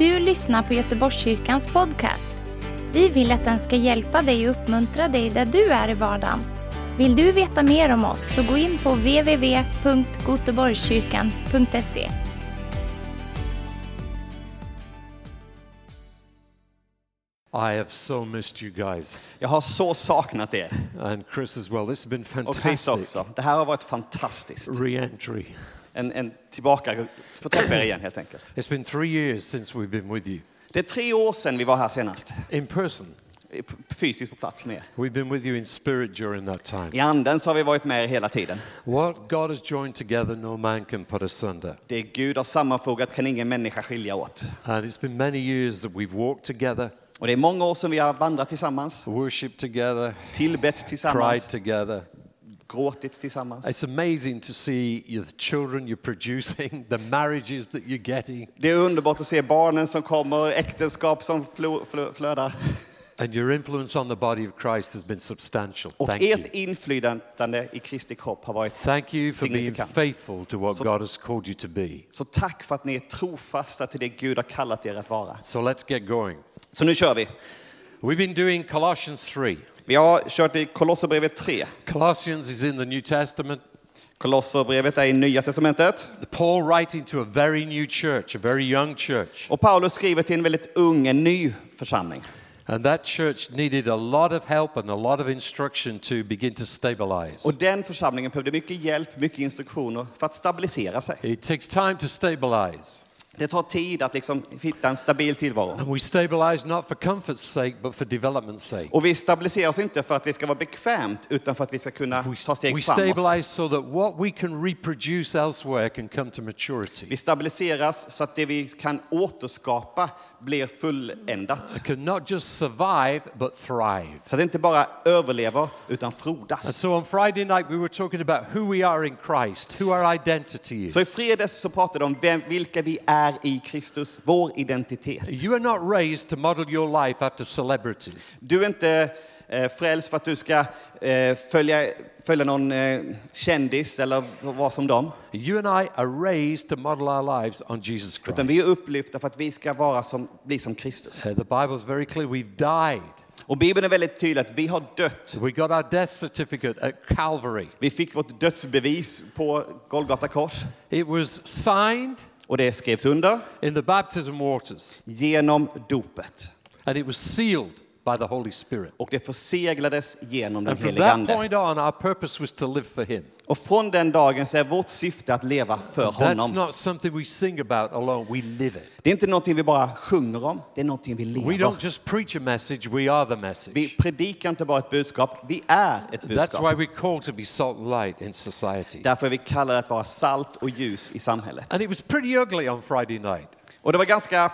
du lyssnar på Göteborgskyrkans podcast. Vi vill att den ska hjälpa dig och uppmuntra dig där du är i vardagen. Vill du veta mer om oss så gå in på www.goteborgskyrkan.se. I have so missed you guys. Jag har så saknat er. And Chris as well. This has been Och Chris fantastic. också. Det här har varit fantastiskt. Re-entry. En, en tillbaka, få träffa er igen helt enkelt. It's been three years since we've been with you Det är tre år sedan vi var här senast. in person. Fysiskt på plats med er. We've been with you in spirit during that time. I anden så har vi varit med er hela tiden. What God has joined together, no man can put asunder. Det Gud har sammanfogat kan ingen människa skilja åt. And it's been many years that we've walked together, Och det är många år som vi har vandrat tillsammans, worshipped together, tillbett cried tillsammans, together. Gråtit tillsammans. It's amazing to see the children you're producing, the marriages that you're getting, Det är underbart att se barnen som kommer, äktenskap som flo, flo, flödar. and your influence on the body of Christ has been substantial. Och Thank you. ert inflytande i Kristi kropp har varit Thank you for being faithful to what So- God has called you to be. Så tack för att ni är trofasta till det Gud har kallat er att vara. So let's get going. Så nu kör vi. We've been doing Colossians 3. Vi har kört i Kolosserbrevet 3. Colossians is in the New Testament. Kolosserbrevet är i Nya Testamentet. Paul writing to a very new church, a very young church. Och Paulus skriver till en väldigt ung, en ny församling. And that church needed a lot of help and a lot of instruction to begin to stabilize. Och den församlingen behövde mycket hjälp, mycket instruktioner för att stabilisera sig. It takes time to stabilize. Det tar tid att liksom hitta en stabil tillvaro. We stabilize not for comfort's sake, but for development's sake. Och vi stabiliserar oss inte för att vi ska vara bekvämt, utan för att vi ska kunna ta steg we framåt. stabilize so that what we can reproduce elsewhere can come to maturity. Vi stabiliseras så att det vi kan återskapa blir fulländat. It can not just survive, but thrive. Så det inte bara överlever, utan And frodas. so on Friday night, we were talking about who we are in Christ, who our identity is. Så i fredags så pratade de om vem, vilka vi är i Kristus, vår identitet. You are not raised to model your life after celebrities. Du är inte frälst för att du ska eh, följa, följa någon eh, kändis eller vara som dem. You and I are raised to model our lives on Jesus Christ. Utan vi är upplyfta för att vi ska vara som, bli som Kristus. The Bible is very clear. We've died. Och Bibeln är väldigt tydlig att vi har dött. We got our death certificate at Calvary. Vi fick vårt dödsbevis på Golgata kors. It was signed Och det skrevs under in the baptism waters, genom dopet. and it was sealed by the Holy Spirit. Och det förseglades genom den And from helige that Ande. point on, our purpose was to live for Him. Och från den dagen så är vårt syfte att leva för That's honom. not something we sing about alone. We live it. Det är inte någonting vi bara sjunger om, det är någonting vi We lever. don't just preach a message, we are the Vi message. predikar inte bara ett budskap, vi är ett That's budskap. why we're called to be salt and light in society. Därför är vi kallade att vara salt och ljus i samhället. And it was pretty ugly on Friday night. Och det var ganska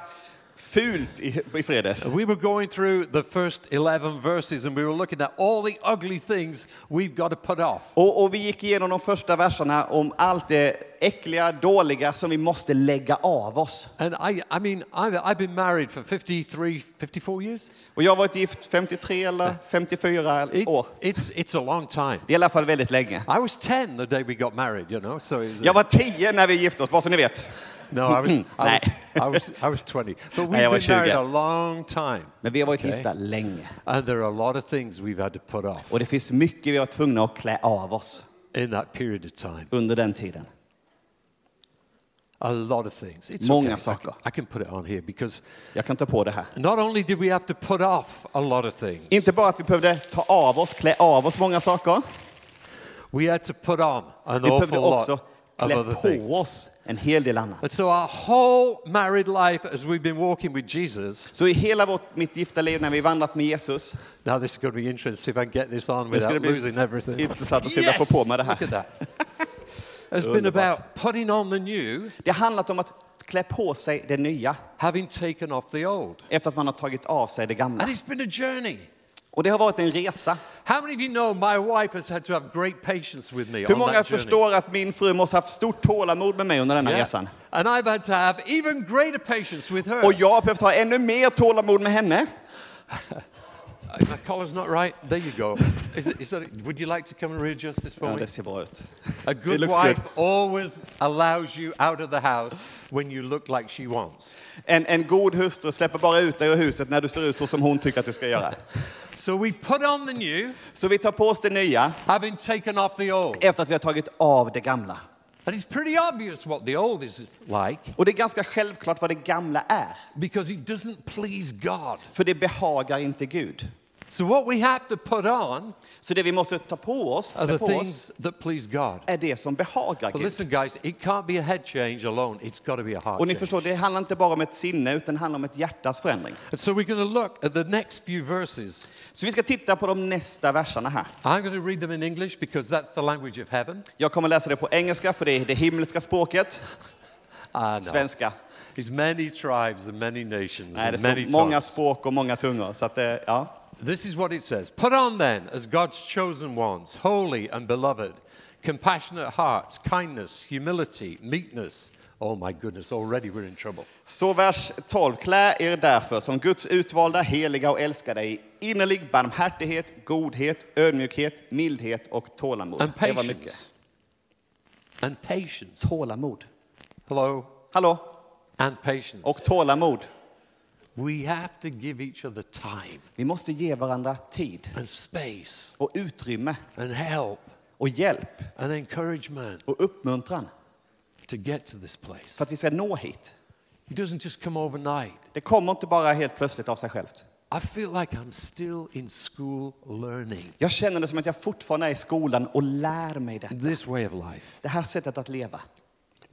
fult i, i fredags. We were going through the first 11 verses and we were looking at all the ugly things we've got to put off. Och, och vi gick igenom de första verserna om allt det äckliga, dåliga som vi måste lägga av oss. And I, I mean, I've, I've been married for 53, 54 years. Och jag har varit gift 53 eller 54 It's, år. it's, it's a long time. Det är i alla fall väldigt länge. I was 10 the day we got married, you know. So Jag var 10 när vi gifte oss, bara så ni vet. no, I was, I, was. I, was, I was 20. But we've been married 20. a long time. Men vi har varit Okej. gifta länge. And there are a lot of things we've had to put off Och det finns mycket vi var tvungna att klä av oss in that period of time. under den tiden. A lot of things. It's Många okay. Saker. I can put it on here because Jag kan ta på det här. not only did we have to put off a lot of things, Inte bara att vi behövde ta av oss, klä av oss många saker. we had to put on an Vi awful behövde också klä på things. oss en hel del annat. And so our whole married life as we've been walking with Jesus, Så i hela vårt, mitt gifta liv när vi vandrat med Jesus, now this is going to be interesting, see if I can get this on without losing everything. intressant att se om jag får på mig det Look här. at that. It's been about putting on the new, Det har handlat om att klä på sig det nya having taken off the old. efter att man har tagit av sig det gamla. And it's been a journey. Och det har varit en resa. How many of you know my wife has had to have great patience with me Hur on många that journey? förstår att min fru måste ha haft stort tålamod med mig under denna Yeah. resan? And I've had to have even greater patience with her. Och jag har behövt ha ännu mer tålamod med henne. My collar's not right. There you go. Is it, is that, would you like to come and readjust this for Ja, me? det ser bra ut. A good looks wife always allows you out of the house when you look like she wants. En, en god hustru släpper bara ut dig ur huset när du ser ut så som hon tycker att du ska göra. So we put on the new, Så vi tar på oss det nya having taken off the old. efter att vi har tagit av det gamla. And it's pretty obvious what the old is like Och det är ganska självklart vad det gamla är. because it doesn't please God. För det behagar inte Gud. So what we have to put on Så det vi måste ta på oss, are the på oss things that please God. är det som behagar But Gud. listen, guys, it can't be a head change alone. It's got to be a heart Och ni change. förstår, det handlar inte bara om ett sinne utan det handlar om ett hjärtas förändring. And so we're going to look at the next few verses. Så vi ska titta på de nästa verserna här. I'm going to read them in English because that's the language of heaven. Jag kommer läsa det på engelska för det är det himmelska språket. Ah, no. Svenska. It's many tribes and many nations Nej, det and many står många tongues. språk och många tungor. Så att, eh, ja. This is what it says Put on then, as God's chosen ones, holy and beloved, compassionate hearts, kindness, humility, meekness. Oh my goodness, already we're in trouble. Så vers 12. Klä er därför som Guds utvalda, heliga och älskade i innerlig barmhärtighet, godhet, ödmjukhet, mildhet och tålamod. And Det var mycket. patience. And patience. Tålamod. Hello? Hallå? And patience. Och tålamod. We have to give each other time Vi måste ge varandra tid and space och utrymme and help och hjälp and encouragement och uppmuntran to get to this place. för att vi ska nå hit. It doesn't just come overnight. Det kommer inte bara helt plötsligt av sig självt. I feel like I'm still in school learning Jag känner det som att jag fortfarande är i skolan och lär mig det. this way of life, Det här sättet att leva.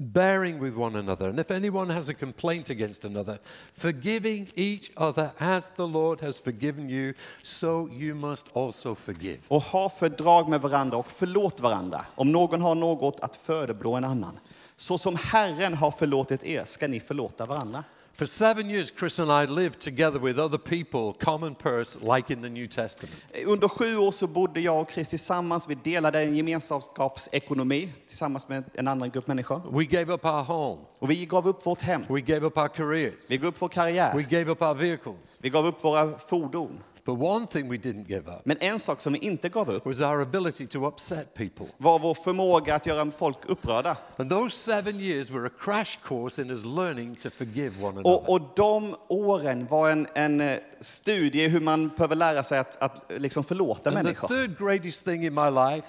Bearing with one another. And if anyone has a complaint against another, forgiving each other as the Lord has forgiven you, so you must also forgive. Och ha fördrag med varandra och förlåt varandra. Om någon har något att förebrå en annan. Så som Herren har förlåtit er ska ni förlåta varandra. For seven years, Chris and I lived together with other people, common purse, like in the New Testament. Under sju år så bodde jag och Chris tillsammans. Vi delade en gemenskapsekonomi tillsammans med en annan grupp människor. We gave up our home, Och vi gav upp vårt hem. we gave up our careers, Vi gav upp vår we karriär. gave up our vehicles. Vi gav upp våra fordon. But one thing we didn't give up Men en sak som vi inte gav upp was our ability to upset people. var vår förmåga att göra folk upprörda. And those seven years were a crash course in us learning to forgive one another. Och, och de åren var en, en eh, studie hur man behöver lära sig att, att liksom förlåta and the människor. third greatest thing in my life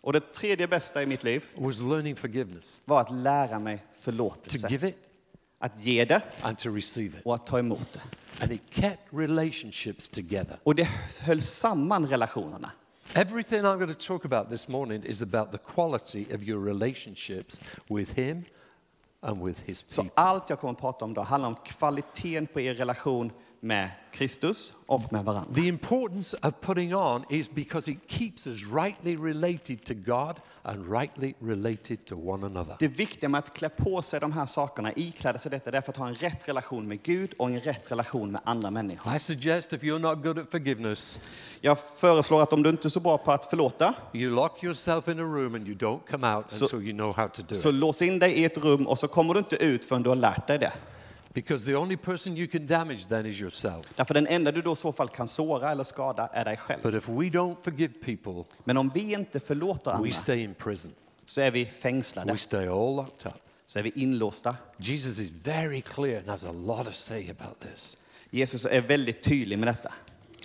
Och det tredje bästa i mitt liv was learning forgiveness var att lära mig to förlåtelse. give it Att ge det and to receive it. och att ta emot det. And it kept relationships together. Och det höll samman relationerna. Everything I'm going to talk about this morning is about the quality of your relationships with Him and with His Så people. allt jag kommer att prata om då handlar om kvaliteten på er relation med Kristus och med varandra. The importance of putting on is because it keeps us rightly related to God and rightly related to one another. Det viktiga med att klä på sig de här sakerna, ikläda sig detta, det är för att ha en rätt relation med Gud och en rätt relation med andra människor. I suggest if you're not good at forgiveness, Jag föreslår att om du inte är så bra på att förlåta, you lock yourself in a room and you don't come out until you know how to do så it. lås in dig i ett rum och så kommer du inte ut förrän du har lärt dig det. Because the only person you can damage then is yourself. Därför den enda du då i så fall kan såra eller skada är dig själv. But if we don't forgive people, Men om vi inte förlåter we andra stay in prison. så är vi fängslade, We stay all locked up. så är vi inlåsta. Jesus is very clear and has a lot to say about this. Jesus är väldigt tydlig med detta.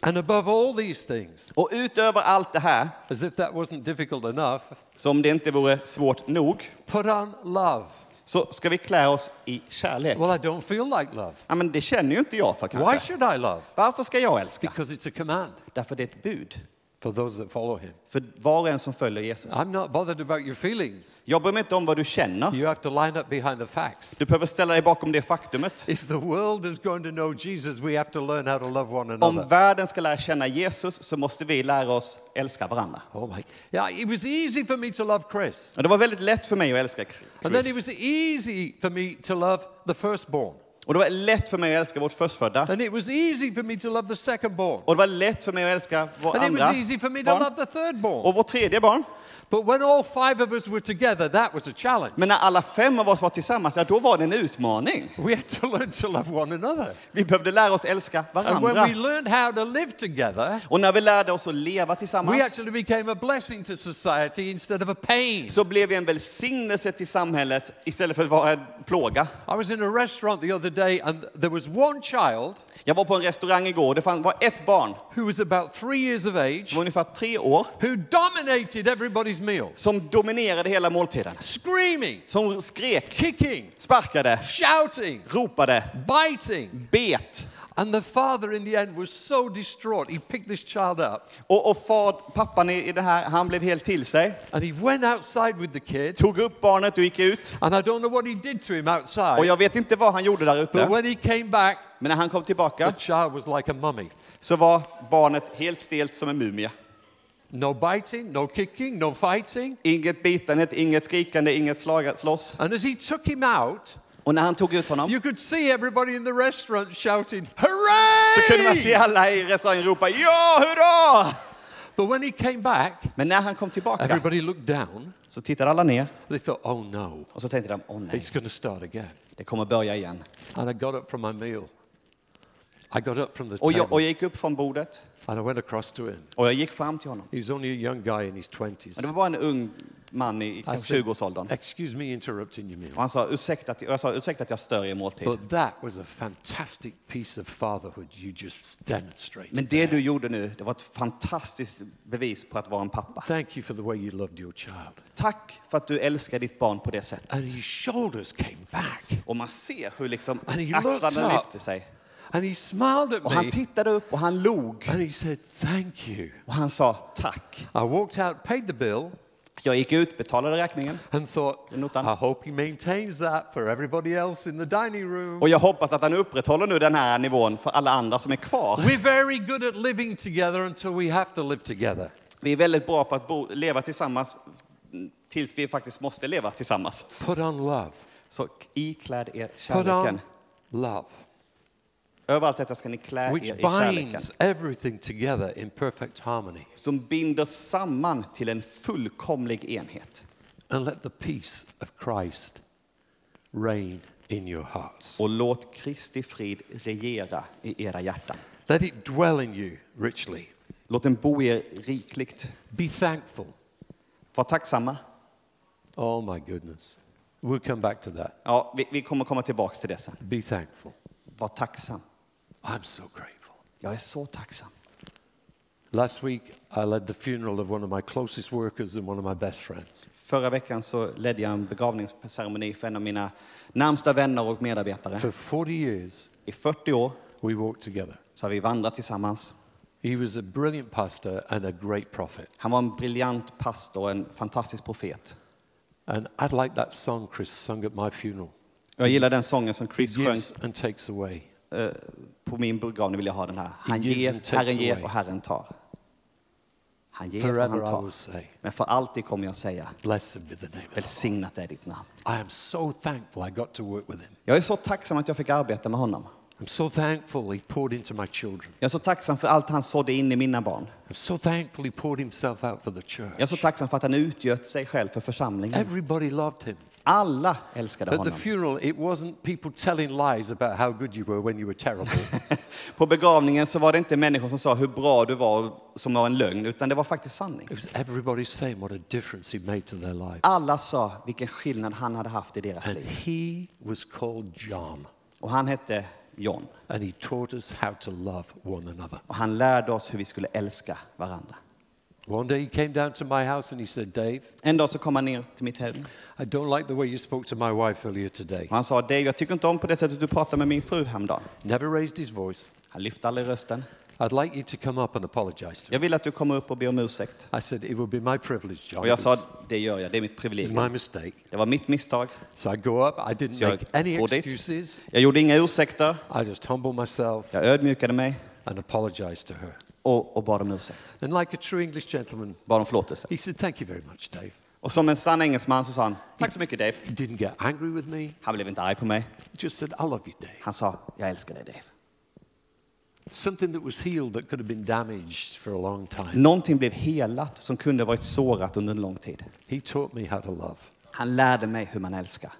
And above all these things, Och utöver allt det här, as if that wasn't difficult enough, som det inte vore svårt nog, put on love. Så ska vi klä oss i kärlek. Well, I don't feel like love. Ja, men det känner ju inte jag för Why kanske. should I love? Varför ska jag älska? Because it's a command Därför det är ett bud for those that follow him. för var och en som följer Jesus. I'm not bothered about your feelings. Jag bryr mig inte om vad du känner. You have to line up behind the facts. Du behöver ställa dig bakom det faktumet. If the world is going to know Jesus, we have to learn how to love one Om världen ska lära känna Jesus så måste vi lära oss älska varandra. Oh my. Yeah, it was easy for me to love Chris. Och det var väldigt lätt för mig att älska And then it Chris. was easy for me to love the firstborn. Och det var lätt för mig att älska vårt förstfödda. And it was easy for me to love the secondborn. Och det var lätt för mig att älska vår And it andra was easy for me to barn. love the thirdborn. Och vår tredje barn. But when all five of us were together, that was a challenge. Men när alla fem av oss var tillsammans, ja, då var det en utmaning. We had to learn to love one another. Vi behövde lära oss älska And when varandra. we learned how to live together, Och när vi lärde oss att leva we tillsammans actually became a blessing to society instead of a pain. så blev vi en välsignelse till samhället istället för att vara en plåga. I was in a restaurant the other day and there was one child Jag var på en restaurang igår det fann- var ett barn who was about three years of age som var ungefär tre år who dominated everybody's meal, som dominerade hela måltiden. screaming, Som skrek, kicking, sparkade, shouting, ropade, biting. bet. And the father in the end was so distraught. He picked this child up Och, och far, pappan i, i det här, han blev helt till sig. and he went outside with the kid. Tog upp barnet och gick ut. And I don't know what he did to him Och outside, jag vet inte vad han gjorde där but ute. when he came back, Men när han kom the tillbaka child was like a mummy. så var barnet helt stelt som en mumie. No biting, no kicking, no fighting. Inget bitandet, inget skrikande, inget slaga, slåss. And as he took him out, Och när han tog ut honom you could see everybody in the restaurant shouting, Hooray! så kunde man se alla i restaurangen ropa ja, hurra! But when he came back, Men när han kom tillbaka everybody looked down. så tittade alla ner They thought, oh no, och så tänkte de, åh nej, it's to start again. det kommer börja igen. And I got up from my meal. I got up from the Och jag, table och jag gick upp från bordet and I went across to him. och jag gick fram till honom. He was only a young guy in his Och 20s. det var bara en ung man i kanske said, 20-årsåldern. Excuse me interrupting your meal. Och han sa, ursäkta jag sa, ursäkta att jag stör er måltid. But that was a fantastic piece of fatherhood you just demonstrated. Men det du gjorde nu, det var ett fantastiskt bevis på att vara en pappa. Thank you for the way you loved your child. Tack för att du älskar ditt barn på det sättet. And his shoulders came back. Och man ser hur liksom axlarna up. lyfter sig. And he smiled at Och han me tittade upp och han log. and he said, Thank you. Och han sa tack. I walked out, paid the bill, Jag gick ut, betalade räkningen. and thought, Notan. I hope he maintains that for everybody else in the dining room. Och jag hoppas att han upprätthåller nu den här nivån för alla andra som är kvar. We're very good at living together until we have to live together. Vi är väldigt bra på att bo, leva tillsammans tills vi faktiskt måste leva tillsammans. Put on love. Så ikläd er Put kärleken. on love, Överallt detta ska ni klä which er i kärleken. binds everything together in perfect harmony. Som binder samman till en fullkomlig enhet. And let the peace of Christ reign in your hearts. Och låt Kristi frid regera i era hjärtan. Let it dwell in you richly. Låt den bo i er rikligt. Be thankful. Var tacksamma. Oh my goodness. We'll come back to that. Ja, vi, vi kommer komma tillbaks till det sen. Be thankful. Var tacksam. I'm so grateful. Jag är så tacksam. Last week, I led the funeral of one of my closest workers and one of my best friends. Förra veckan så ledde jag en begravningsceremoni för en av mina närmsta vänner och medarbetare. For 40 years, I 40 år we walked together. så har vi vandrat tillsammans. He was a brilliant pastor and a great prophet. Han var en briljant pastor och en fantastisk profet. And I'd like that song Chris sung at my funeral. Jag gillar den sången som Chris sjöng and takes away. eh, på min begravning. vill jag ha den här. Han ger, Herren ger och Herren tar. Han ger och han tar. say, Men för alltid kommer jag säga, välsignat är ditt namn. I am so thankful I got to work with him. Jag är så tacksam att jag fick arbeta med honom. I'm so thankful he poured into my children. Jag är så tacksam för allt han sådde in i mina barn. I'm so thankful he poured himself out for the Jag är så church. tacksam för att han utgöt sig själv för församlingen. Everybody loved him. Alla älskade At the honom. funeral, it wasn't people telling lies about how good you were when you were terrible. På begravningen så var det inte människor som sa hur bra du var som var en lögn, utan det var faktiskt sanning. it was everybody saying what a difference he made to their lives. Alla sa vilken skillnad han hade haft i deras And liv. he was called John. Och han hette John. And he taught us how to love one another. Och han lärde oss hur vi skulle älska varandra. One day he came down to my house and he said, Dave, En dag så kom han ner till mitt hem I don't like the way you spoke to my wife earlier today. och han sa, Dave, jag tycker inte om på det sättet du pratar med min fru häromdagen. Never raised his voice. Han lyfte aldrig rösten. I'd like you to come up and apologize to Jag vill att du kommer upp och ber om ursäkt. I said, It will be my privilege, John. Och jag sa, det gör jag, det är mitt privilegium. my mistake. Det var mitt misstag. So I go up. I didn't Så make any dit. excuses. Jag gjorde inga ursäkter. I just humbled myself Jag ödmjukade mig and apologized to her. Och, och bad om ursäkt. And like a true English gentleman, Bad om förlåtelse. he said, Thank you very much, Dave. Och som en sann engelsman så sa han, tack så mycket Dave. He didn't get angry with me. Han blev inte arg på mig. He just said, I love you, Dave. Han sa, jag älskar dig Dave. something that was healed that could have been damaged for a long time. Någonting blev helat som kunde varit sårat under en lång tid. He taught me how to love. Han lärde mig hur man älskar.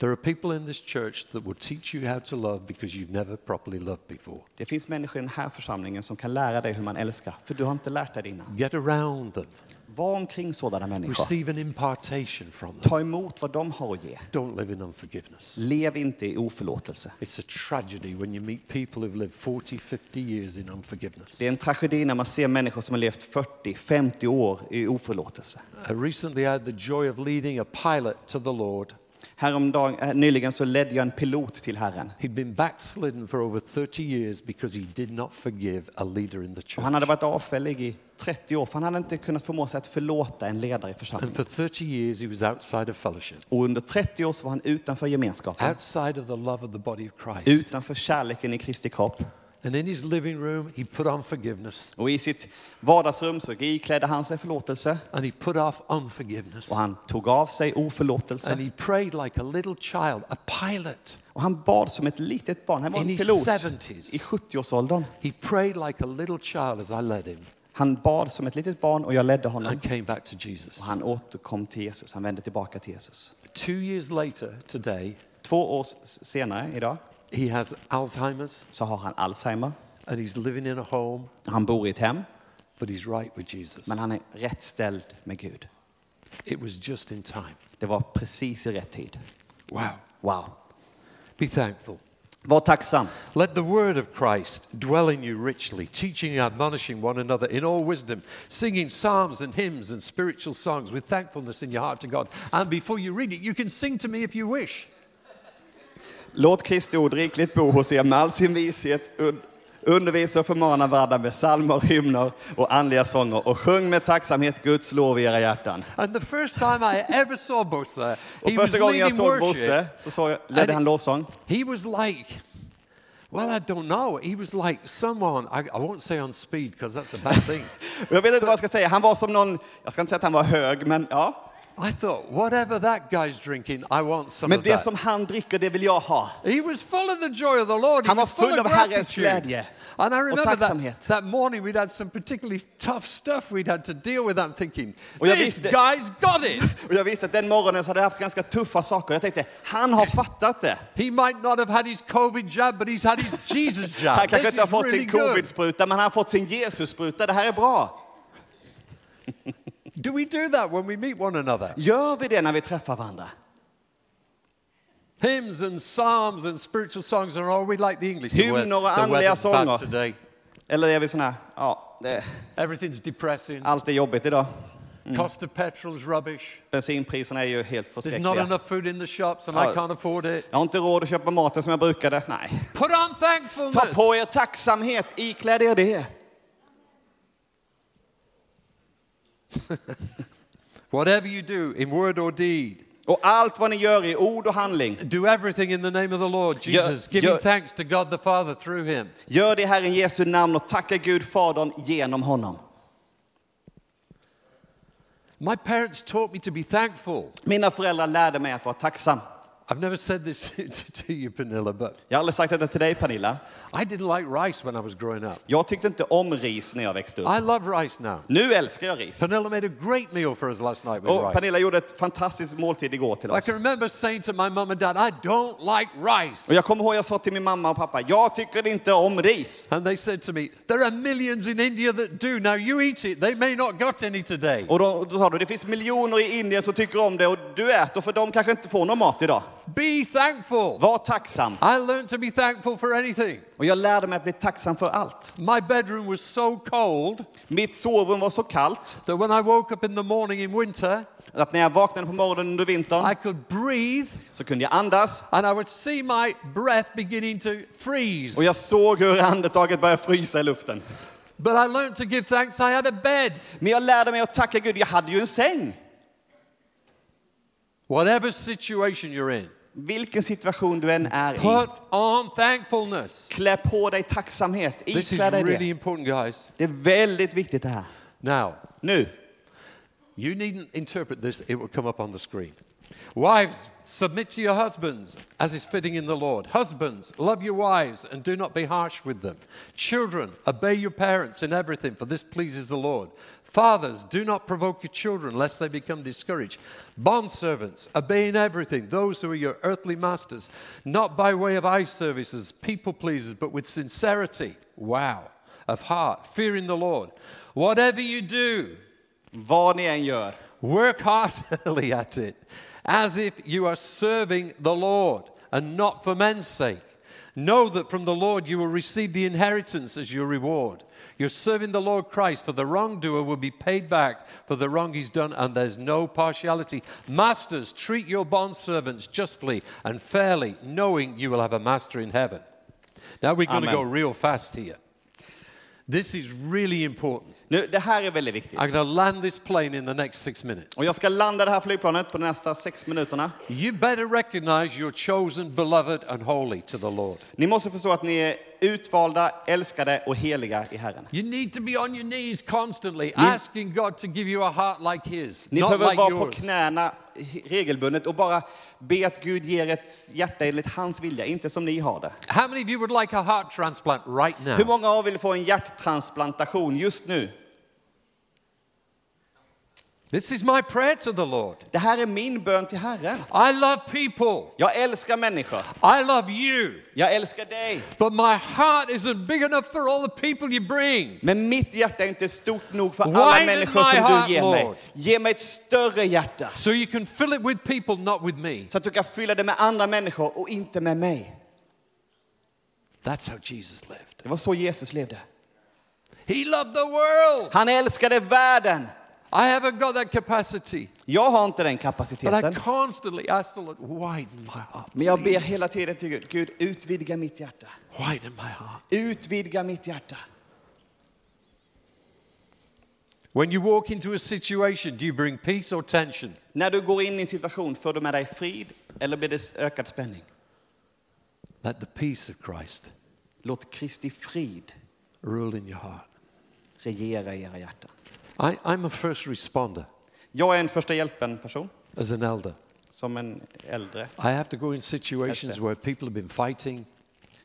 There are people in this church that will teach you how to love because you've never properly loved before. Det finns människor i den här församlingen som kan lära dig hur man älskar, för du har inte lärt dig det innan. Get around them. Var omkring sådana människor. Receive an impartation from them. Ta emot vad de har att ge. Don't live in unforgiveness. Lev inte i oförlåtelse. It's a tragedy when you meet people who've lived 40, 50 years in unforgiveness. Det är en tragedi när man ser människor som har levt 40, 50 år i oförlåtelse. I recently had the joy of leading a pilot to the Lord. Häromdagen, eh, nyligen så ledde jag en pilot till Herren. He'd been backslidden for over 30 years because he did not forgive a leader in the Och church. han hade varit avfällig i 30 år, för han hade inte kunnat förmå sig att förlåta en ledare i And församlingen. for 30 years, he was outside of fellowship, Och under 30 år så var han utanför gemenskapen, outside of the love of the body of Christ. utanför kärleken i Kristi kropp. And in his living room, he put on forgiveness Och i sitt vardagsrum så iklädde han sig förlåtelse and he put off unforgiveness. och han tog av sig oförlåtelse. And he prayed like a little child, a pilot. Och han bad som ett litet barn. Han var In en pilot 70s. i 70-årsåldern. He prayed like a little child as I led him Han bad som ett litet barn och jag ledde honom. and came back to Jesus. Och han återkom till Jesus. Han vände tillbaka till Jesus. Two years later, today, Två år senare, idag, he has Alzheimer's så har han Alzheimer. and he's living in a home, Han bor i ett hem, but he's right with Jesus. men han er är rätt ställd med Gud. It was just in time. Det var precis i rätt tid. Wow. Wow. Be thankful. Var tacksam. Let the word of Christ dwell in you richly, teaching and admonishing one another in all wisdom, singing psalms and hymns and spiritual songs with thankfulness in your heart to God. And before you read it, you can sing to me if you wish. Låt Kristi ord rikligt bo hos er med all sin vishet. Un- Undervisa och förmana varandra med psalmer, hymner och andliga sånger och sjung med tacksamhet Guds lov i era hjärtan. And the first time I ever saw Bosa, Och första gången jag såg Bosse så såg jag, ledde han lovsång. He was like, well, I don't know. He was like someone, I, I won't say on speed because that's a bad thing. Jag vet inte vad jag ska säga. Han var som någon, jag ska inte säga att han var hög, men ja. I thought, whatever that guy's drinking, I want some Men of det that. som han dricker, det vill jag ha. He was full of the joy of the Lord. He Han var was full full of Herrens gratitude. glädje And I remember that, tacksamhet. that morning we'd had some particularly tough stuff we'd had to deal with. I'm thinking, Och jag this visste- guy's got it. Och jag visste att den morgonen så hade jag haft ganska tuffa saker. Jag tänkte, han har fattat det. He might not have had his COVID jab, but he's had his Jesus jab. Han kanske This inte har is fått really sin good. covid-spruta, men han har fått sin Jesus-spruta. Det här är bra. Do we do that when we meet one another? Gör vi det när vi träffar varandra? Hymns and psalms and spiritual songs are all we like the English. Hymner och andliga sånger. today. Eller är vi såna ja, det, Everything's depressing. allt är jobbigt idag. Cost of petrol is rubbish. Bensinpriserna är ju helt There's not förskräckliga. enough food in the shops and I Ja. can't afford it. Jag har inte råd att köpa maten som jag brukade. Nej. Put on thankfulness. Ta på er tacksamhet, ikläd er det. Whatever you do in word or deed, Och allt vad ni gör i ord och handling, do everything in the name of the Lord Jesus, Gör- giving gör- thanks to God the Father through him. gör det i Herren Jesu namn och tacka Gud Fadern genom honom. My parents taught me to be thankful. Mina föräldrar lärde mig att vara tacksam. I've never said this to you, Pernilla, but Jag har aldrig sagt detta till dig Pernilla. I didn't like rice when I was growing up. Jag tyckte inte om ris när jag växte upp. I love rice now. Nu älskar jag ris. Pernilla made a great meal for us last night with Och rice. Pernilla gjorde ett fantastiskt måltid igår till I oss. can remember saying to my mum and dad, I don't like rice. Och jag kommer ihåg jag sa till min mamma och pappa, jag tycker inte om ris. And they said to me, There are millions in India that do. Now you eat it. They may not got any today. Och då, då sa du, det finns miljoner i Indien som tycker om det och du äter för de kanske inte får någon mat idag. Be thankful. Var tacksam. I learned to be thankful for anything. Och jag lärde mig att bli tacksam för allt. My bedroom was so cold Mitt sovrum var så kallt that when I woke up in the morning in winter, att när jag vaknade på morgonen under vintern I could breathe så kunde jag andas and I would see my breath beginning to freeze. och jag såg hur andetaget började frysa i luften. But I learned to give thanks. I had a bed. Men jag lärde mig att tacka Gud, jag hade ju en säng. Whatever situation you're in, Vilken situation du än är i, put on thankfulness. klä på dig tacksamhet, This is iklä dig really det. important, guys. Det är väldigt viktigt det här. Now, Nu, you needn't interpret this, it will come up on the screen. Wives, submit to your husbands as is fitting in the Lord. Husbands, love your wives and do not be harsh with them. Children, obey your parents in everything, for this pleases the Lord. Fathers, do not provoke your children lest they become discouraged. Bondservants, obey in everything those who are your earthly masters, not by way of eye services, people pleasers, but with sincerity. Wow. Of heart, fearing the Lord. Whatever you do, Vad ni än gör, Work heartily at it, as if you are serving the Lord and not for men's sake. Know that from the Lord you will receive the inheritance as your reward. You're serving the Lord Christ, for the wrongdoer will be paid back for the wrong he's done, and there's no partiality. Masters, treat your bondservants justly and fairly, knowing you will have a master in heaven. Now we're going to go real fast here. This is really important. Nu, det här är väldigt viktigt. I'm going to land this plane in the next six minutes. Och jag ska landa det här flygplanet på de nästa sex minuterna. You better recognize you're chosen, beloved, and holy to the Lord. Ni måste förstå att ni är utvalda, älskade och heliga i Herren. You need to be on your knees constantly, asking God to give you a heart like His, Ni not behöver like vara på knäna regelbundet och bara be att Gud ger ett hjärta enligt hans vilja, inte som ni har det. How many of you would like a heart transplant right Hur now? många av er vill få en hjärttransplantation just nu? This is my prayer to the Lord. Det här är min bön till Herren. I love people. Jag älskar människor. I love you. Jag älskar dig. But my heart isn't big enough for all the people you bring. Men mitt hjärta är inte stort nog för Widen alla människor som heart, du ger mig. Lord. Ge mig ett större hjärta. So you can fill it with people, not with me. Så att du kan fylla det med andra människor och inte med mig. That's how Jesus lived. Det var så Jesus levde. He loved the world. Han älskade världen. I haven't got that capacity. Jag har inte den But I kapaciteten. constantly ask the Lord, widen my heart. Men jag ber hela tiden till Gud, Gud utvidga mitt hjärta. Widen my heart. Utvidga mitt hjärta. When you walk into a situation, do you bring peace or tension? När du går in i en situation, får du med dig frid eller blir det ökad spänning? Let the peace of Christ Låt Kristi frid rule in your heart. regera i era hjärtan. I, I'm a first responder Jag är en första hjälpen-person, as an elder. som en äldre. I have to go in situations where people have been fighting,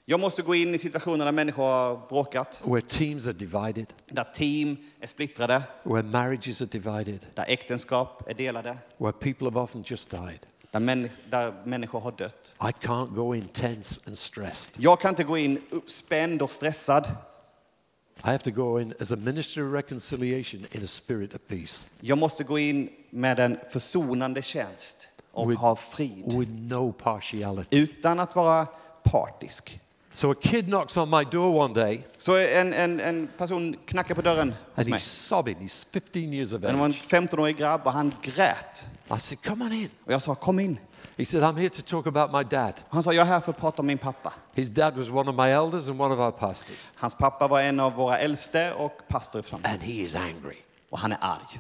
Jag måste gå in i situationer där människor har bråkat, where teams are divided, där team är splittrade, where marriages are divided, där äktenskap är delade, where people have often just died. där, människ- där människor har dött. I can't go in tense and stressed. Jag kan inte gå in uppspänd och stressad. I have to go in as a minister of reconciliation in a spirit of peace Jag måste gå in med en försonande tjänst och With- ha frid. with no partiality. Utan att vara partisk. So a kid knocks on my door one day Så en, en, en person knackar på dörren hos and mig. he's sobbing. He's 15 years of Det var en age. 15-årig grabb och han grät. I said, Come on in. Och jag sa kom in. He said, I'm here to talk about my dad. Han sa jag är här för att prata om min pappa. His dad was one of my elders and one of our pastors. Hans pappa var en av våra äldste och pastor i. And he is angry. Och han är arg.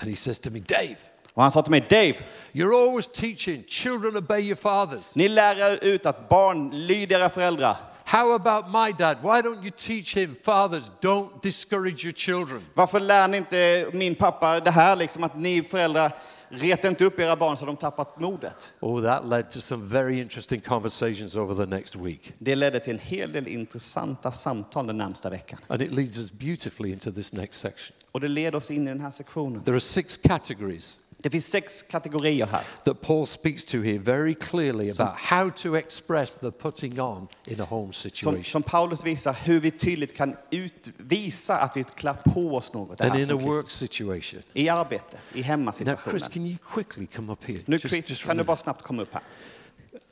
And he says to me, Dave, Och han sa till mig, Dave, you're always teaching children obey your fathers. ni lär ut att barn lyder era föräldrar. How about my dad? Why don't you teach him, fathers, don't discourage your children? Varför lär ni inte min pappa det här, liksom att ni föräldrar reta inte upp era barn så de tappat modet. Oh, that led to some very interesting conversations over the next week. Det ledde till en hel del intressanta samtal den närmsta veckan. And it leads us beautifully into this next section. Och det leder oss in i den här sektionen. There are six categories Det finns sex kategorier här. that Paul speaks to here very clearly about how to express the putting on in a home Som, situation. som Paulus visar hur vi tydligt kan utvisa att vi klär på oss något. And in a som work situation. I arbetet, i Now, Chris, hemmasituationen. can you quickly come up here? Nu Just- Chris, just kan du bara snabbt komma upp här.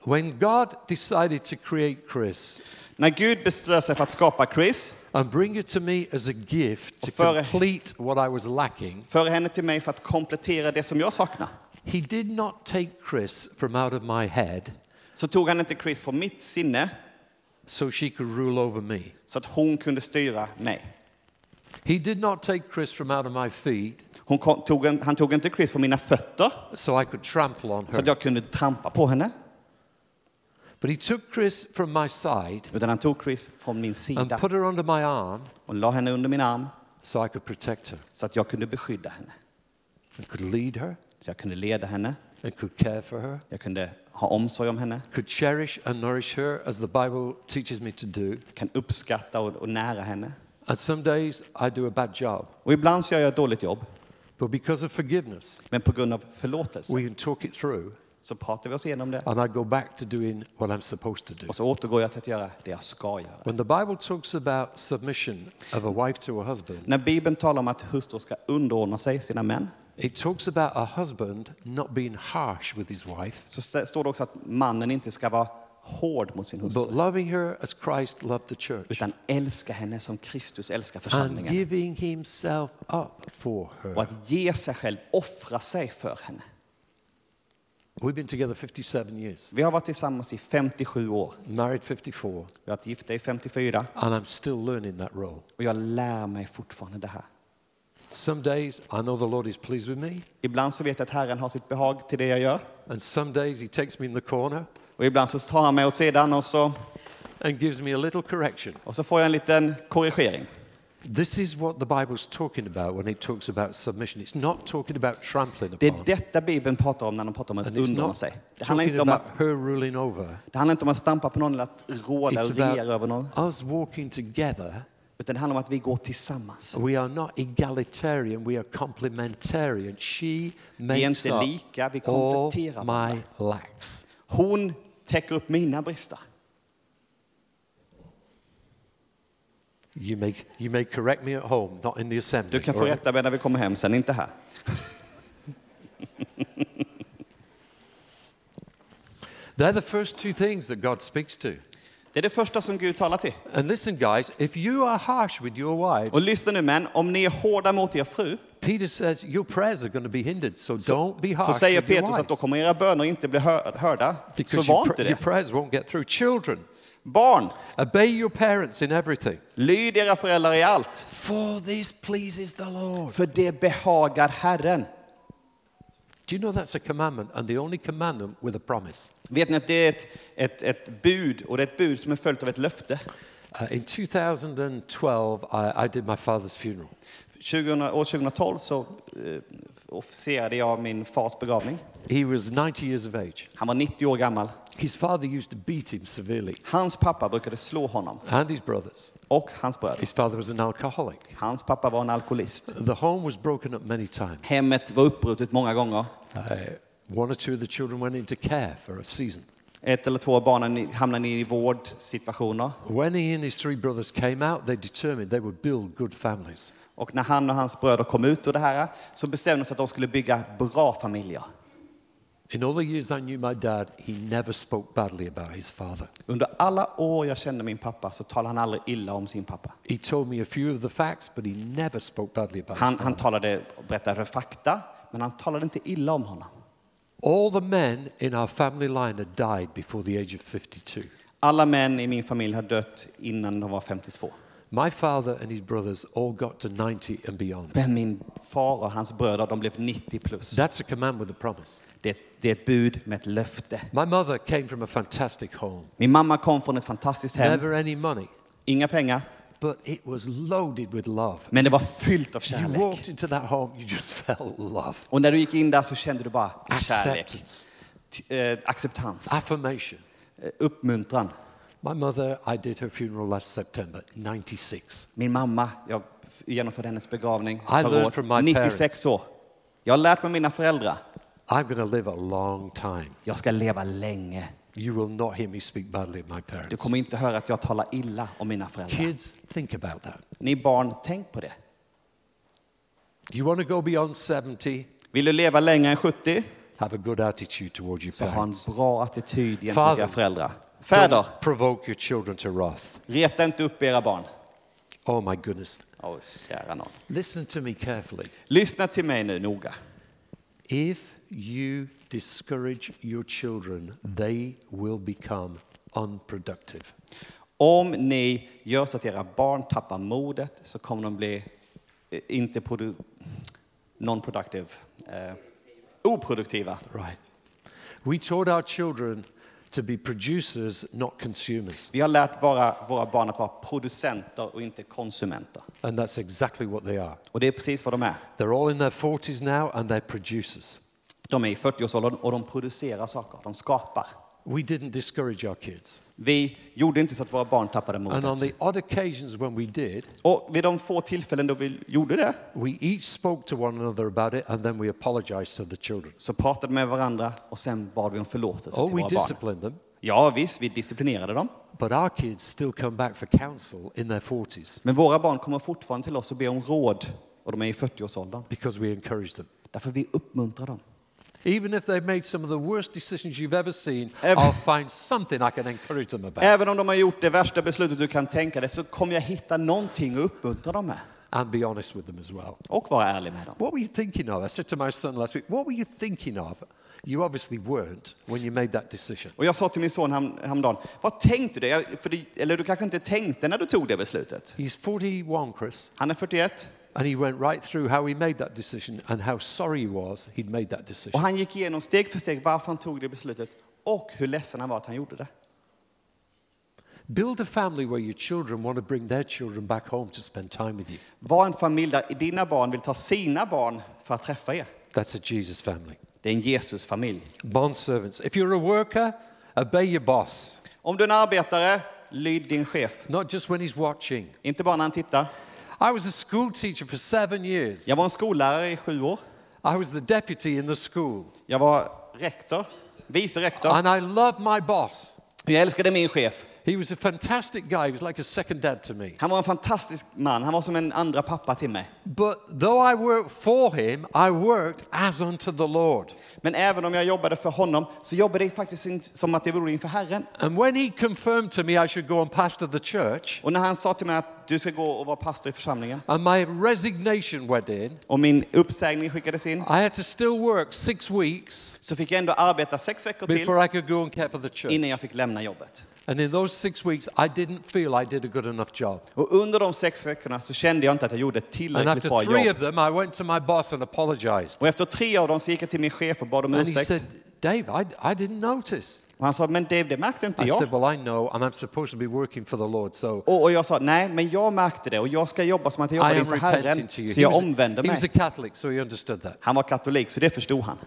When God decided to create Chris När Gud beslöt sig för att skapa Chris, and bring it to me as a gift to före- complete what I was lacking, för henne till mig för att komplettera det som jag saknar, He did not take Chris from out of my head så tog han inte Chris från mitt sinne so she could rule over me. så att hon kunde styra mig. He did not take Chris from out of my feet Hon kom, tog en, han tog inte Chris från mina fötter so I could trample on så att jag kunde trampa på henne, But he took Chris from my side utan han tog Chris från min and sida put her under my arm och la henne under min arm so I could protect her så att jag kunde beskydda henne. and could lead her Så jag kunde leda henne and could care for her, Jag kunde ha omsorg om henne. could cherish and nourish her as the Bible teaches me to do. Kan uppskatta och, och nära henne. And some days I do a bad job. Och ibland så gör jag ett dåligt jobb. But because of forgiveness, Men på grund av förlåtelse we can talk it through så pratar vi oss igenom det. and I go back to doing what I'm supposed to do. Och så återgår jag till att göra det jag ska göra. When the Bible talks about submission of a wife to a husband, När Bibeln talar om att hustrur ska underordna sig sina män it talks about a husband not being harsh with his wife, så st- står det också att mannen inte ska vara hård mot sin hustru but loving her as Christ loved the church utan älska henne som Kristus älskar and församlingen. giving himself up for Och her. att ge sig själv, offra sig för henne. We've been together 57 years, Vi har varit tillsammans i 57 år. married 54, Vi har varit gifta i 54 and I'm still learning that role. och jag lär mig fortfarande det här. Some days I know the Lord is pleased with me, Ibland så vet jag att Herren har sitt behag till det jag gör. and some days he takes me in the corner Och ibland så tar han mig åt sidan och så, and gives me a little correction. och så får jag en liten korrigering. This is what the Bible's talking about when it talks about submission. It's not talking about trampling Det är upon. detta Bibeln pratar om när de pratar om att underordna sig. Det handlar, inte om att, her ruling over. det handlar inte om att stampa på någon eller att råda och regera över någon. us walking together. Utan det handlar om att vi går tillsammans. We are not egalitarian, we are complementarian. She Vi är makes inte lika, vi all kompletterar my lacks. Hon täcker upp mina brister. You may, you may correct me at home, not in the assembly. Du kan få rätta mig när vi kommer hem sen, inte här. They're the first two things that God speaks to. Det är det första som Gud talar till. And listen, guys, if you are harsh with your wives, Och lyssna nu män, om ni är hårda mot er fru Peter says your prayers are going to be hindered, so don't be harsh så säger Petrus att då kommer era böner inte bli hör- hörda. Så Because var your, inte pr- your det. prayers won't get through. Children, Barn, obey your parents in everything. lyd era föräldrar i allt. For this pleases the Lord. För det behagar Herren. Do you know that's a commandment and the only commandment with a promise? Vet ni att det är ett, ett, ett bud och det är ett bud som är följt av ett löfte. Uh, in 2012, I, I did my father's funeral. 20, år 2012 så eh, officerade jag min fars begravning. He was 90 years of age. Han var 90 år gammal. His father used to beat him severely, Hans pappa brukade slå honom and his brothers. och hans bröder. His father was an alcoholic. Hans pappa var en alkoholist. The home was broken up many times. Hemmet var uppbrutet många gånger. Uh, one or two of the children went into care for a season. Ett eller två av barnen hamnade i vårdsituationer. When he and his three brothers came out, they determined they would build good families. Och när han och hans bröder kom ut ur det här så bestämde de sig att de skulle bygga bra familjer. In all the years I knew my dad, he never spoke badly about his father. Under alla år jag kände min pappa så talade han aldrig illa om sin pappa. He told me a few of the facts, but he never spoke badly about Han, his han father. talade, berättade fakta, men han talade inte illa om honom. All the men in our family line had died before the age of 52. Alla män i min familj har dött innan de var 52. My father and his brothers all got to 90 and beyond. Men min far och hans bröder, de blev 90 plus. That's a command with a promise. Det, det är ett bud med ett löfte. My mother came from a fantastic home. Min mamma kom från ett fantastiskt hem. Never any money, Inga pengar, but it was loaded with love. men det var fyllt av You kärlek. walked into that home, you just felt love, Och när du gick in där så kände du bara kärlek, acceptance, t- eh, acceptans, affirmation. eh, uppmuntran. My mother, I did her funeral last September, 96. Min mamma, jag genomförde hennes begravning I förra learned året. from my 96 år. Jag har lärt mig mina föräldrar. I'm going to live a long time. Jag ska leva länge. You will not hear me speak badly of my Du parents. kommer inte höra att jag talar illa om mina föräldrar. Kids, think about that. Ni barn, tänk på det. You want to go beyond 70? Vill du leva längre än 70? Have a good attitude towards your Så ha en parents. bra attityd gentemot era föräldrar. Fäder, Don't provoke your children to wrath. reta inte upp era barn. Oh my goodness. Åh, kära någon. Listen to me carefully. Lyssna till mig nu noga. If you discourage your children, they will become unproductive. Om ni gör så att era barn tappar modet så kommer de bli eh, inte produ- non-productive, eh, oproduktiva. Right. We taught our children to be producers, not consumers. Vi har lärt våra, våra barn att vara producenter och inte konsumenter. And that's exactly what they are. Och det är precis vad de är. They're all in their 40s now and they're producers. De är i 40-årsåldern och de producerar saker, de skapar. We didn't discourage our kids. Vi gjorde inte så att våra barn tappade And on modet. the odd occasions when we did, Och vid de få tillfällen då vi gjorde det we each spoke to one another about it and then we apologized to the children. så pratade med varandra och sen bad vi om förlåtelse Oh, till våra barn. disciplined them, Ja visst, vi disciplinerade dem. but our kids still come back for counsel in their 40s Men våra barn kommer fortfarande till oss och ber om råd och de är i 40-årsåldern. because we encourage them. Därför vi uppmuntrar dem. Even if they've made some of the worst decisions you've ever seen, Ev- I'll find something I can encourage them about. Även om de har gjort det värsta beslutet du kan tänka dig så kommer jag hitta någonting att uppmuntra dem med. And be honest with them as well. Och vara ärlig med dem. What were you thinking of? I said to my son last week, what were you thinking of? You obviously weren't when you made that decision. Och jag sa till min son härom- häromdagen, vad tänkte du? För det, eller du kanske inte tänkte när du tog det beslutet? He's 41, Chris, Han är 41 and he went right through how he made that decision and how sorry he was he'd made that och decision. han gick igenom steg för steg varför han tog det beslutet och hur ledsen han var att han gjorde det. Build a family where your children want to bring their children back home to spend time with you. Var en familj där dina barn vill ta sina barn för att träffa er. That's a Jesus family. Det är en Jesus-familj. Bond servants. If you're a worker, obey your boss, Om du är en arbetare, lyd din chef. not just when he's watching. Inte bara när han tittar. I was a school teacher for seven years. Jag var en skollärare i sju år. I was the deputy in the school. Jag var rektor, vice rektor. And I loved my boss. Jag älskade min chef. He was a fantastic guy. He was like a second dad to me. Han var en fantastisk man. Han var som en andra pappa till mig. But though I worked for him, I worked as unto the Lord. Men även om jag jobbade för honom så jobbade jag faktiskt som att jag gjorde inför Herren. And when he confirmed to me I should go and pastor the church, Och när han sa till mig att du ska gå och vara pastor i församlingen and my resignation went in, och min uppsägning skickades in I had to still work six weeks så fick jag ändå arbeta sex veckor till before I could go and care for the church. innan jag fick lämna jobbet. And in those six weeks, I didn't feel I did a good enough job. Och under de sex veckorna så kände jag inte att jag gjorde ett And tillräckligt after bra three jobb. of them, I went to my boss and apologized. Och efter tre av dem så gick jag till min chef och bad om And he ursäkt. said, Dave, I, I didn't notice. Och han sa, men Dave, det märkte inte I jag. said, Well, I know, and I'm supposed to be working for the Lord, so Och, och jag sa, nej, men jag märkte det och jag ska jobba som att jag jobbade am inför Herren. Så jag omvände he was a mig. Catholic, so he understood that. Han var katolik, så det förstod han.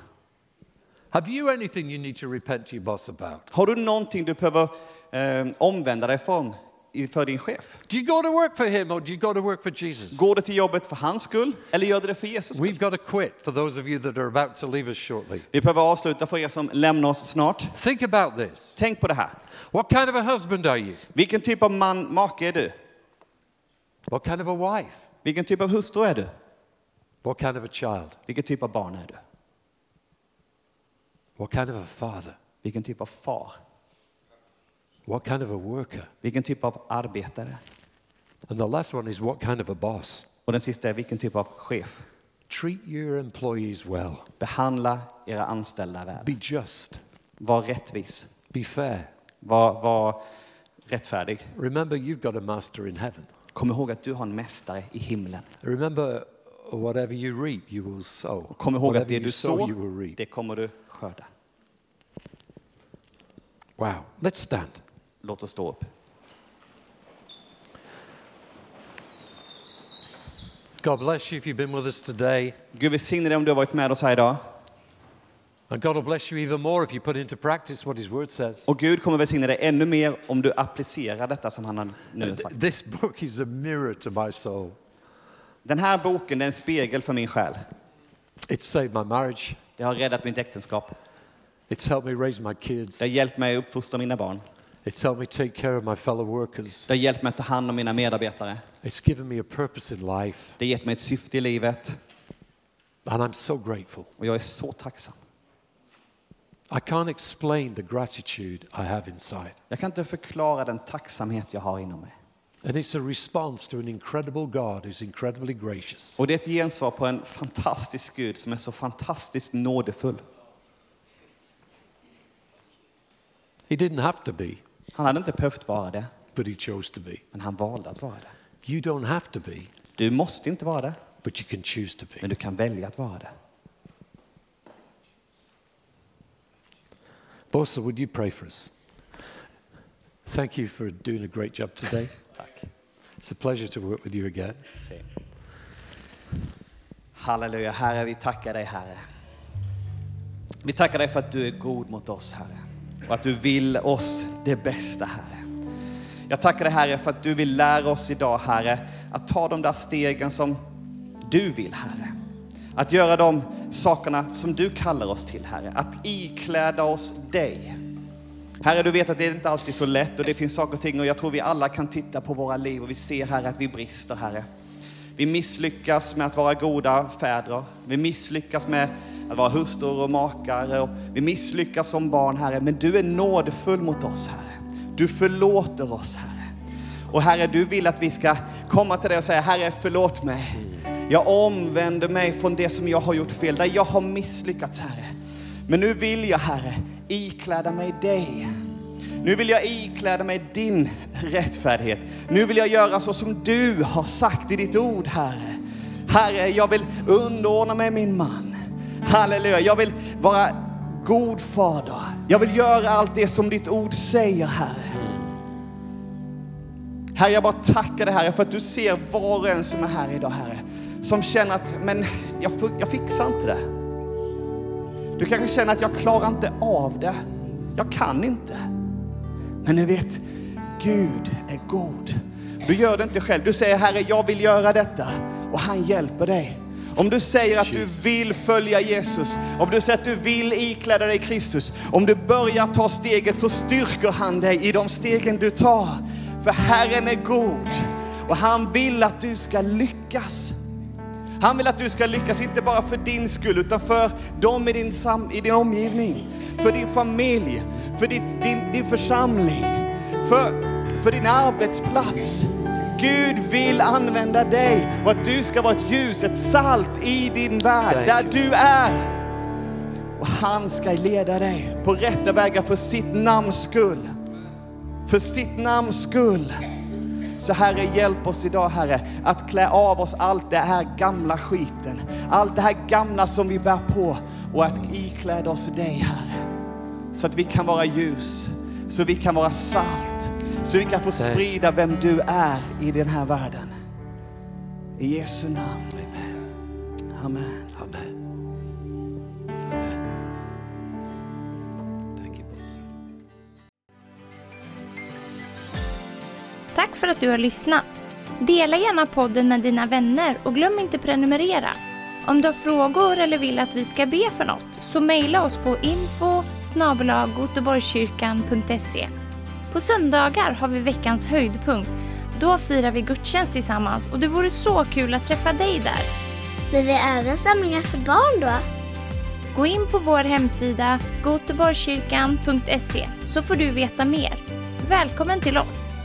Have you anything you need to repent to your boss about? Har du någonting du behöver eh, omvända dig från för din chef? Do you go to work for him or do you go to work for Jesus? Går du till jobbet för hans skull eller gör du det för Jesus skull? We've got to quit for those of you that are about to leave us shortly. Vi behöver avsluta för er som lämnar oss snart. Think about this. Tänk på det här. What kind of a husband are you? Vilken typ av man, make är du? What kind of a wife? Vilken typ av hustru är du? What kind of a child? Vilken typ av barn är du? What kind of a father? Vilken typ av far? What kind of a worker? Vilken typ av arbetare? And the last one is what kind of a boss? Och den sista är vilken typ av chef? Treat your employees well. Behandla era anställda väl. Be just. Var rättvis. Be fair. Var, var rättfärdig. Remember, you've got a master in heaven. Kom ihåg att du har en mästare i himlen. Remember, whatever you reap, you will sow. Kom ihåg att Whatever det you du sår, det kommer du skörda. Wow. Let's stand. Låt oss stå upp. God bless you if you've been with us today. Gud välsigne dig om du har varit med oss här idag. And God will bless you even more if you put into practice what His Word says. Och Gud kommer välsigna dig ännu mer om du applicerar detta som han har nu har sagt. This book is a mirror to my soul. Den här boken är en spegel för min själ. It's saved my marriage. Det har räddat mitt äktenskap. It's helped me raise my kids. Det har hjälpt mig att uppfostra mina barn. It's helped me take care of my fellow workers. Det har hjälpt mig att ta hand om mina medarbetare. It's given me a purpose in life. Det har gett mig ett syfte i livet. And I'm so grateful. Och jag är så tacksam. I can't explain the gratitude I have inside. Jag kan inte förklara den tacksamhet jag har inom mig. And it's a response to an incredible God who's incredibly gracious. Och det är ett gensvar på en fantastisk Gud som är så fantastiskt nådefull. He didn't have to be, Han hade inte behövt vara det, but He chose to be. men han valde att vara det. You don't have to be, Du måste inte vara det, but you can choose to be. men du kan välja att vara det. Bosa, would you pray for us? Thank you for doing a great job today. Tack. It's a pleasure to work with you again. Halleluja, Herre, vi tackar dig, Herre. Vi tackar dig för att du är god mot oss, Herre. Och att du vill oss det bästa, Herre. Jag tackar dig, Herre, för att du vill lära oss idag, Herre, att ta de där stegen som du vill, Herre. Att göra de sakerna som du kallar oss till, Herre. Att ikläda oss dig. Herre, du vet att det inte alltid är så lätt och det finns saker och ting och jag tror vi alla kan titta på våra liv och vi ser, Herre, att vi brister, Herre. Vi misslyckas med att vara goda fäder. Vi misslyckas med att vara hustrur och makar. Och vi misslyckas som barn, Herre. Men du är nådefull mot oss, Herre. Du förlåter oss, Herre. Och Herre, du vill att vi ska komma till dig och säga, Herre, förlåt mig. Jag omvänder mig från det som jag har gjort fel, där jag har misslyckats, Herre. Men nu vill jag, Herre, ikläda mig dig. Nu vill jag ikläda mig din rättfärdighet. Nu vill jag göra så som du har sagt i ditt ord, Herre. Herre, jag vill underordna mig min man. Halleluja, jag vill vara god fader. Jag vill göra allt det som ditt ord säger, Herre. Herre, jag bara tackar dig, Herre, för att du ser var och en som är här idag, Herre. Som känner att, men jag, jag fixar inte det. Du kanske känner att jag klarar inte av det. Jag kan inte. Men du vet, Gud är god. Du gör det inte själv. Du säger, Herre, jag vill göra detta. Och han hjälper dig. Om du säger att du vill följa Jesus, om du säger att du vill ikläda dig Kristus, om du börjar ta steget så styrker han dig i de stegen du tar. För Herren är god och han vill att du ska lyckas. Han vill att du ska lyckas, inte bara för din skull, utan för dem i din, sam i din omgivning, för din familj, för din, din, din församling, för, för din arbetsplats. Gud vill använda dig och att du ska vara ett ljus, ett salt i din värld, där du är. Och han ska leda dig på rätta vägar för sitt namns skull. För sitt namns skull. Så Herre, hjälp oss idag Herre, att klä av oss allt det här gamla skiten, allt det här gamla som vi bär på och att ikläda oss dig Herre. Så att vi kan vara ljus, så vi kan vara salt, så vi kan få sprida vem du är i den här världen. I Jesu namn. Amen. Tack för att du har lyssnat. Dela gärna podden med dina vänner och glöm inte prenumerera. Om du har frågor eller vill att vi ska be för något så mejla oss på info goteborgskyrkan.se. På söndagar har vi veckans höjdpunkt. Då firar vi gudstjänst tillsammans och det vore så kul att träffa dig där. Men vi har även samlingar för barn då? Gå in på vår hemsida goteborgskyrkan.se så får du veta mer. Välkommen till oss!